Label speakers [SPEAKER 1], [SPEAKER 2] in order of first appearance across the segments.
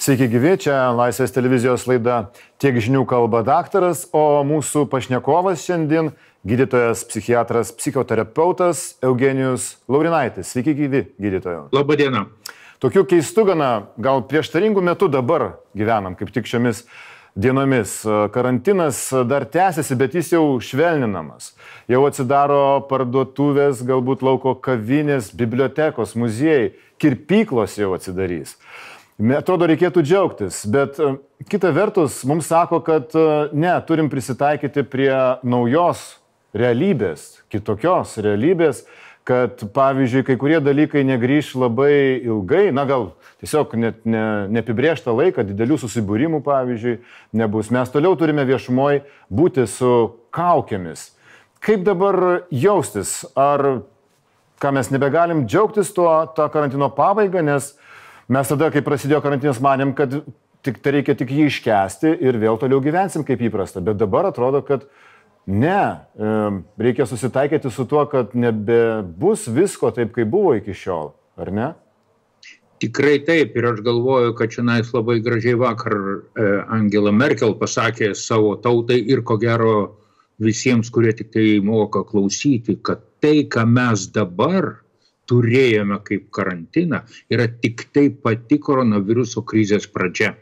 [SPEAKER 1] Sveiki gyvi, čia Laisvės televizijos laida Tiek žinių kalba daktaras, o mūsų pašnekovas šiandien gydytojas, psichiatras, psichoterapeutas Eugenijus Laurinaitis. Sveiki gyvi, gydytojo.
[SPEAKER 2] Labadiena.
[SPEAKER 1] Tokiu keistu gana, gal prieštaringų metų dabar gyvenam, kaip tik šiomis dienomis. Karantinas dar tęsiasi, bet jis jau švelninamas. Jau atsidaro parduotuvės, galbūt lauko kavinės, bibliotekos, muziejai, kirpyklos jau atsidarys. Atrodo, reikėtų džiaugtis, bet e, kita vertus, mums sako, kad e, ne, turim prisitaikyti prie naujos realybės, kitokios realybės, kad pavyzdžiui, kai kurie dalykai negryž labai ilgai, na gal tiesiog net ne, neapibrieštą laiką, didelių susibūrimų pavyzdžiui, nebus. Mes toliau turime viešumoj būti su kaukėmis. Kaip dabar jaustis? Ar ką mes nebegalim džiaugtis tuo, karantino pabaigą, nes Mes tada, kai prasidėjo karantinas, manėm, kad tik tai reikia tik jį iškesti ir vėl toliau gyvensim kaip įprasta. Bet dabar atrodo, kad ne, reikia susitaikyti su tuo, kad nebebus visko taip, kaip buvo iki šiol, ar ne?
[SPEAKER 2] Tikrai taip ir aš galvoju, kad čia nais labai gražiai vakar e, Angela Merkel pasakė savo tautai ir ko gero visiems, kurie tik tai moka klausyti, kad tai, ką mes dabar turėjome kaip karantiną, yra tik tai pati koronaviruso krizės pradžia.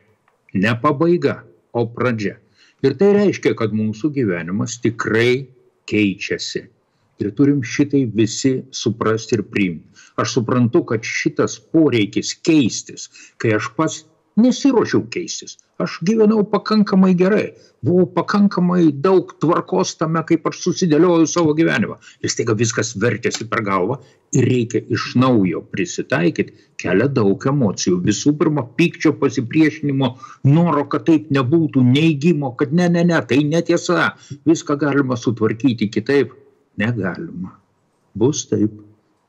[SPEAKER 2] Ne pabaiga, o pradžia. Ir tai reiškia, kad mūsų gyvenimas tikrai keičiasi. Ir turim šitai visi suprasti ir priimti. Aš suprantu, kad šitas poreikis keistis, kai aš pats nesiuošiau keistis. Aš gyvenau pakankamai gerai, buvo pakankamai daug tvarkos tame, kaip aš susidėliojau savo gyvenimą. Ir staiga viskas vertėsi per galvą ir reikia iš naujo prisitaikyti, kelia daug emocijų. Visų pirma, pykčio pasipriešinimo, noro, kad taip nebūtų, neįgymo, kad ne, ne, ne, tai netiesa, viską galima sutvarkyti kitaip. Negalima. Bus taip,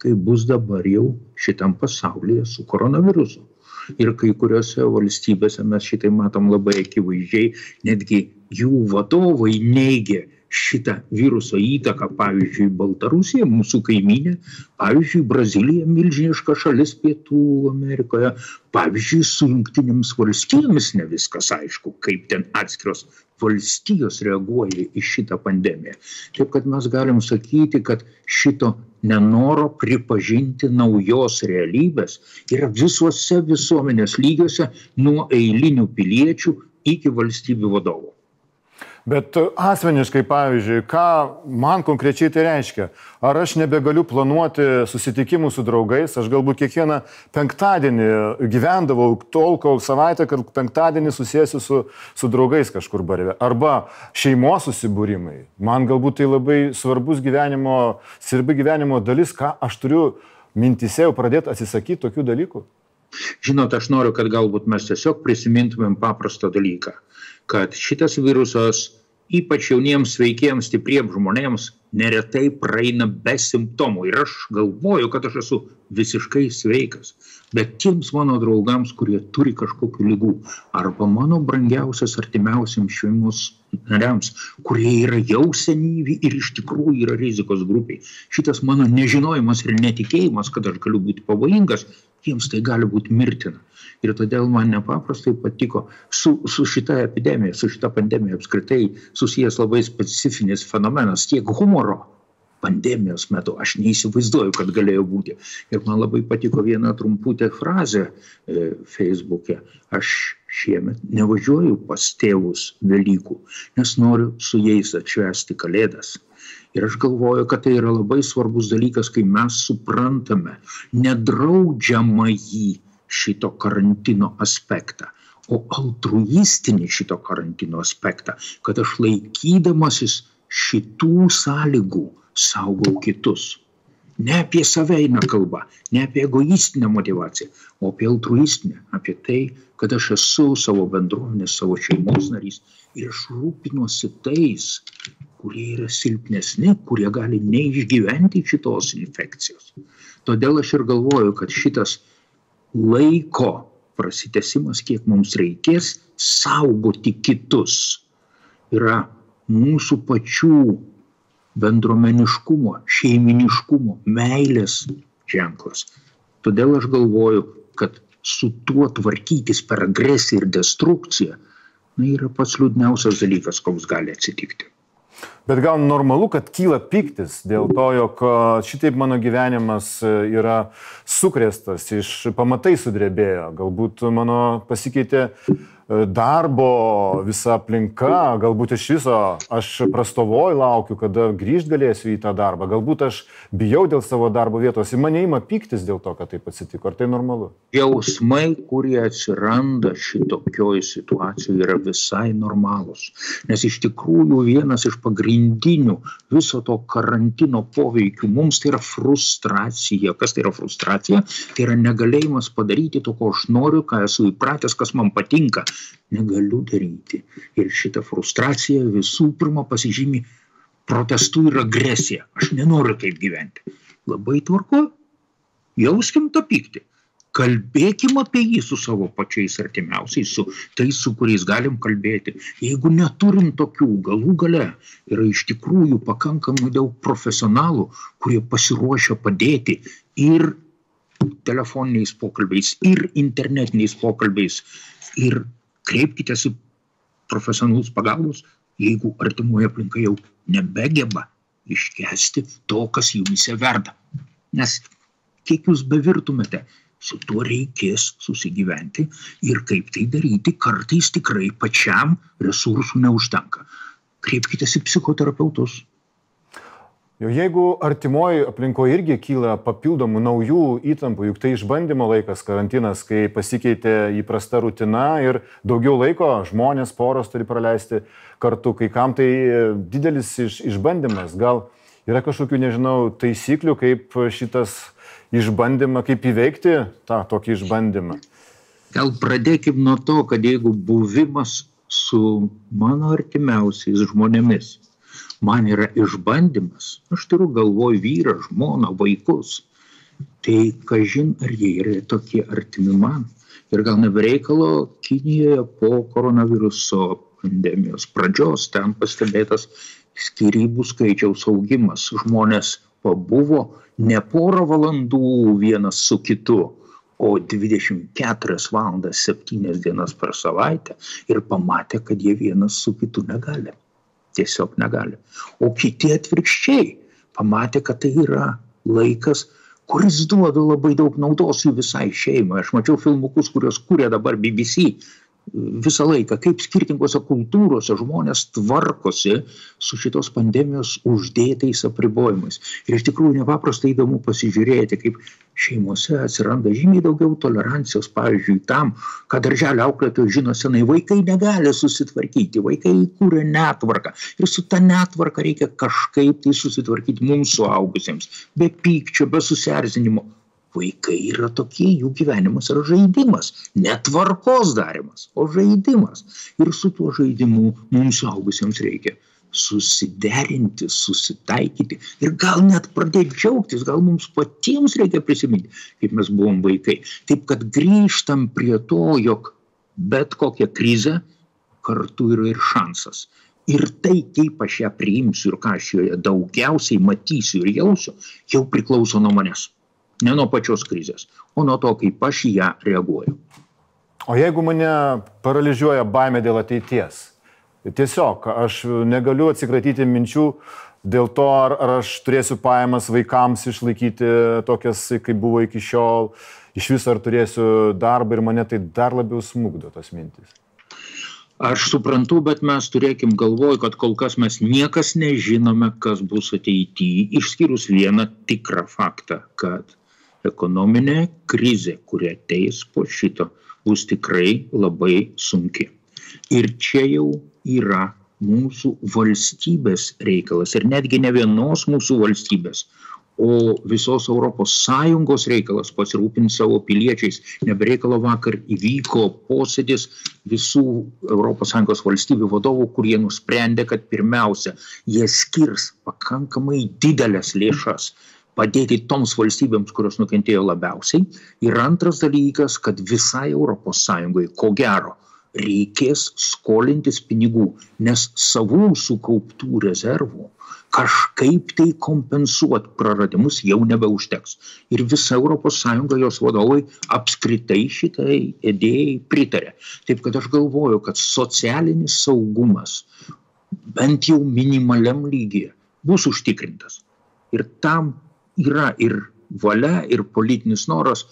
[SPEAKER 2] kaip bus dabar jau šitam pasaulyje su koronavirusu ir kai kuriuose valstybėse mes šitai matom labai akivaizdžiai, netgi jų vadovai neigia šitą viruso įtaką, pavyzdžiui, Baltarusija, mūsų kaiminė, pavyzdžiui, Brazilija, milžiniška šalis Pietų Amerikoje, pavyzdžiui, su jungtinėms valstybėmis ne viskas aišku, kaip ten atskiros valstijos reaguoja į šitą pandemiją. Taip kad mes galim sakyti, kad šito nenoro pripažinti naujos realybės yra visuose visuomenės lygiuose nuo eilinių piliečių iki valstybių vadovų.
[SPEAKER 1] Bet e, asmeniškai, pavyzdžiui, ką man konkrečiai tai reiškia? Ar aš nebegaliu planuoti susitikimų su draugais? Aš galbūt kiekvieną penktadienį gyvendavau tol, kol savaitę, kad penktadienį susėsiu su, su draugais kažkur barve. Arba šeimos susibūrimai. Man galbūt tai labai svarbus gyvenimo, svarbi gyvenimo dalis, ką aš turiu mintise jau pradėti atsisakyti tokių dalykų.
[SPEAKER 2] Žinot, aš noriu, kad galbūt mes tiesiog prisimintumėm paprastą dalyką kad šitas virusas ypač jauniems sveikiems stipriems žmonėms neretai praeina be simptomų. Ir aš galvoju kad aš esu visiškai sveikas. Bet tiems mano draugams kurie turi kažkokių ligų arba mano brangiausias artimiausiems šeimos nariams kurie yra jau senyvi ir iš tikrųjų yra rizikos grupėj šitas mano nežinojimas ir netikėjimas kad aš galiu būti pavojingas jiems tai gali būt mirtina. Ir todėl man nepaprastai patiko su su šita epidemija su šita pandemija apskritai susijęs labai specifinis fenomenas tiek humoro pandemijos metu. Aš neįsivaizduoju kad galėjo būti. Ir man labai patiko viena trumputė frazė e, feisbuke aš šiemet nevažiuoju pas tėvus velykų nes noriu su jais atšvęsti kalėdas Ir aš galvoju, kad tai yra labai svarbus dalykas, kai mes suprantame nedraudžiamą jį šito karantino aspektą o altruistinį šito karantino aspektą, kad aš laikydamasis šitų sąlygų saugau kitus. Ne apie save eina kalba, ne apie egoistinę motivaciją, o apie altruistinę, apie tai, kad aš esu savo bendruomenės, savo šeimos narys ir aš rūpinuosi tais, kurie yra silpnesni, kurie gali neišgyventi šitos infekcijos. Todėl aš ir galvoju, kad šitas laiko prasitęsimas, kiek mums reikės saugoti kitus, yra mūsų pačių bendromeniškumo, šeiminiškumo, meilės ženklas. Todėl aš galvoju, kad su tuo tvarkytis per agresiją ir destrukciją, na, yra pats liūdniausias dalykas, koks gali atsitikti.
[SPEAKER 1] Bet gal normalu, kad kyla piktis dėl to, jog šitaip mano gyvenimas e, yra sukrėstas, iš pamatai sudrebėjo, galbūt mano pasikeitė darbo, visa aplinka, galbūt iš viso aš prastovoju, laukiu, kada grįžt galėsiu į tą darbą, galbūt aš bijau dėl savo darbo vietos, į mane įma piktis dėl to, kad taip atsitiko, ar tai normalu?
[SPEAKER 2] Jausmai, kurie atsiranda šitokioj situacijoje, yra visai normalūs, nes iš tikrųjų vienas iš pagrindinių viso to karantino poveikių mums tai yra frustracija. Kas tai yra frustracija? Tai yra negalėjimas padaryti to, ko aš noriu, ką esu įpratęs, kas man patinka negaliu daryti. Ir šita frustracija visų pirma pasižymi protestu ir agresija. Aš nenoriu taip gyventi. Labai tvarko, jauskim tą pyktį. Kalbėkim apie jį su savo pačiais artimiausiais, su tais, su kuriais galim kalbėti. Jeigu neturim tokių, galų gale yra iš tikrųjų pakankamai daug profesionalų, kurie pasiruošia padėti ir telefoniniais pokalbiais, ir internetiniais pokalbiais, ir kreipkitės į profesionalus pagalbos, jeigu artimoje aplinka jau nebegeba iškesti to, kas jumise verda. Nes kiek jūs bevirtumėte, su tuo reikės susigyventi ir kaip tai daryti, kartais tikrai pačiam resursų neužtenka. Kreipkitės į psichoterapeutus,
[SPEAKER 1] Jau jeigu artimoji aplinkoje irgi kyla papildomų naujų įtampų, juk tai išbandymo laikas, karantinas, kai pasikeitė įprasta rutina ir daugiau laiko žmonės, poros turi praleisti kartu, kai kam tai didelis iš, išbandymas. Gal yra kažkokių, nežinau, taisyklių, kaip šitas išbandymą, kaip įveikti tą tokį išbandymą?
[SPEAKER 2] Gal pradėkim nuo to, kad jeigu buvimas su mano artimiausiais žmonėmis man yra išbandymas, aš turiu galvoj vyrą, žmoną, vaikus, tai kažin ar jie yra tokie artimi man. Ir gal nebereikalo Kinijoje po koronaviruso pandemijos pradžios ten pastebėtas skirybų skaičiaus augimas. Žmonės pabuvo ne porą valandų vienas su kitu, o 24 valandas 7 dienas per savaitę ir pamatė, kad jie vienas su kitu negali tiesiog negali. O kiti atvirkščiai pamatė, kad tai yra laikas, kuris duoda labai daug naudos jų visai šeimai. Aš mačiau filmukus, kuriuos kūrė dabar BBC visą laiką, kaip skirtingose kultūrose žmonės tvarkosi su šitos pandemijos uždėtais apribojimais. Ir iš tikrųjų nepaprastai įdomu pasižiūrėti, kaip šeimose atsiranda žymiai daugiau tolerancijos, pavyzdžiui, tam, kad darželio auklėtojai žino senai, vaikai negali susitvarkyti, vaikai kūrė netvarką. Ir su ta netvarka reikia kažkaip tai susitvarkyti mums suaugusiems, be pykčio, be susierzinimo vaikai yra tokie, jų gyvenimas yra žaidimas, netvarkos darimas, o žaidimas. Ir su tuo žaidimu mums suaugusiems reikia susiderinti, susitaikyti ir gal net pradėti džiaugtis, gal mums patiems reikia prisiminti, kaip mes buvom vaikai. Taip kad grįžtam prie to, jog bet kokia krize kartu yra ir šansas. Ir tai, kaip aš ją priimsiu ir ką aš joje daugiausiai matysiu ir jausiu, jau priklauso nuo manęs ne nuo pačios krizės, o nuo to, kaip aš į ją reaguoju.
[SPEAKER 1] O jeigu mane paralyžiuoja baime dėl ateities, tiesiog aš negaliu atsikratyti minčių dėl to, ar, ar aš turėsiu pajamas vaikams išlaikyti tokias, kaip buvo iki šiol, iš viso ar turėsiu darbą ir mane tai dar labiau smugdo tos mintis.
[SPEAKER 2] Aš suprantu, bet mes turėkim galvoj, kad kol kas mes niekas nežinome, kas bus ateityje, išskyrus vieną tikrą faktą, kad ekonominė krizė, kuri ateis po šito, bus tikrai labai sunki. Ir čia jau yra mūsų valstybės reikalas ir netgi ne vienos mūsų valstybės, o visos ES reikalas pasirūpinti savo piliečiais. Nebereikalo vakar įvyko posėdis visų ES valstybių vadovų, kurie nusprendė, kad pirmiausia, jie skirs pakankamai didelės lėšas padėti toms valstybėms, kurios nukentėjo labiausiai. Ir antras dalykas, kad visai ES, ko gero, reikės skolintis pinigų, nes savų sukauptų rezervų kažkaip tai kompensuoti praradimus jau nebeužteks. Ir visa ES jos vadovai apskritai šitai idėjai pritarė. Taip kad aš galvoju, kad socialinis saugumas bent jau minimaliam lygyje bus užtikrintas. Ir tam yra ir valia, ir politinis noras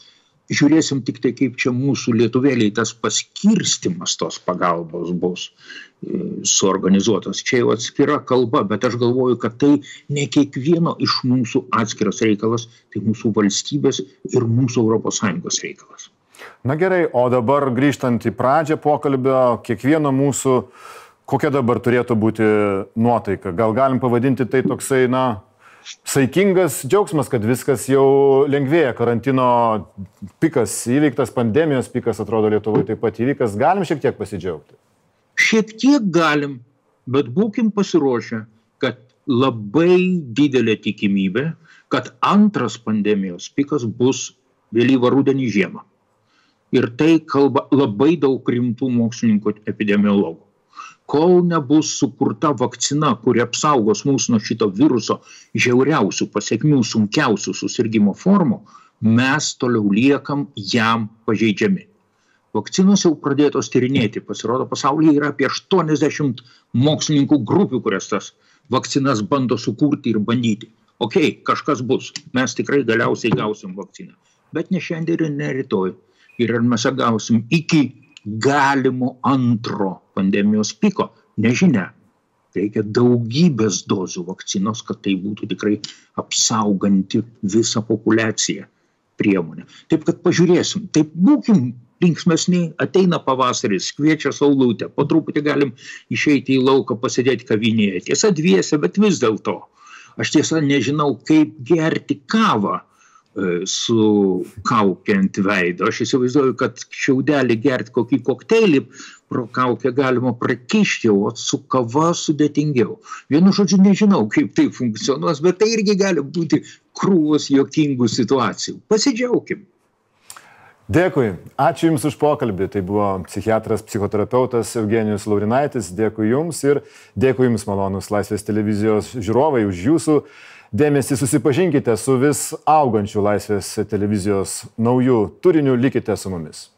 [SPEAKER 2] žiūrėsim tik tai, kaip čia mūsų lietuvėliai tas paskirstimas tos pagalbos bus e, suorganizuotas. Čia jau atskira kalba, bet aš galvoju, kad tai ne kiekvieno iš mūsų atskiras reikalas, tai mūsų valstybės ir mūsų ES reikalas.
[SPEAKER 1] Na gerai, o dabar grįžtant į pradžią pokalbio, kiekvieno mūsų, kokia dabar turėtų būti nuotaika? Gal galim pavadinti tai toksai, na, saikingas džiaugsmas, kad viskas jau lengvėja. Karantino pikas įveiktas, pandemijos pikas atrodo Lietuvoje taip pat įvykas. Galim šiek tiek pasidžiaugti.
[SPEAKER 2] Šiek tiek galim, bet būkim pasiruošę, kad labai didelė tikimybė, kad antras pandemijos pikas bus vėlyvą rudenį žiemą. Ir tai kalba labai daug rimtų mokslininkų epidemiologų kol nebus sukurta vakcina, kuri apsaugos mūsų nuo šito viruso žiauriausių pasiekmių, sunkiausių susirgymo formų, mes toliau liekam jam pažeidžiami. Vakcinos jau pradėtos tyrinėti, pasirodo, pasaulyje yra apie 80 mokslininkų grupių, kurias tas vakcinas bando sukurti ir bandyti. Ok, kažkas bus, mes tikrai galiausiai gausim vakciną, bet ne šiandien ir ne rytoj. Ir ar mes gausim iki galimo antro pandemijos piko. Nežinia. Reikia daugybės dozių vakcinos, kad tai būtų tikrai apsauganti visą populaciją priemonė. Taip kad pažiūrėsim, taip būkim linksmesni, ateina pavasaris, kviečia saulutę, po truputį galim išeiti į lauką, pasėdėti kavinėje. Tiesa, dviese, bet vis dėlto. Aš tiesa nežinau, kaip gerti kavą su kaukė ant veido. Aš įsivaizduoju, kad šiaudelį gerti kokį kokteilį pro kaukę galima prakišti, o su kava sudėtingiau. Vienu žodžiu, nežinau, kaip tai funkcionuos, bet tai irgi gali būti krūvos jokingų situacijų. Pasidžiaugim.
[SPEAKER 1] Dėkui. Ačiū Jums už pokalbį. Tai buvo psichiatras, psichoterapeutas Eugenijus Laurinaitis. Dėkui Jums ir dėkui Jums, malonus Laisvės televizijos žiūrovai, už Jūsų dėmesį susipažinkite su vis augančiu Laisvės televizijos naujų turiniu, likite su mumis.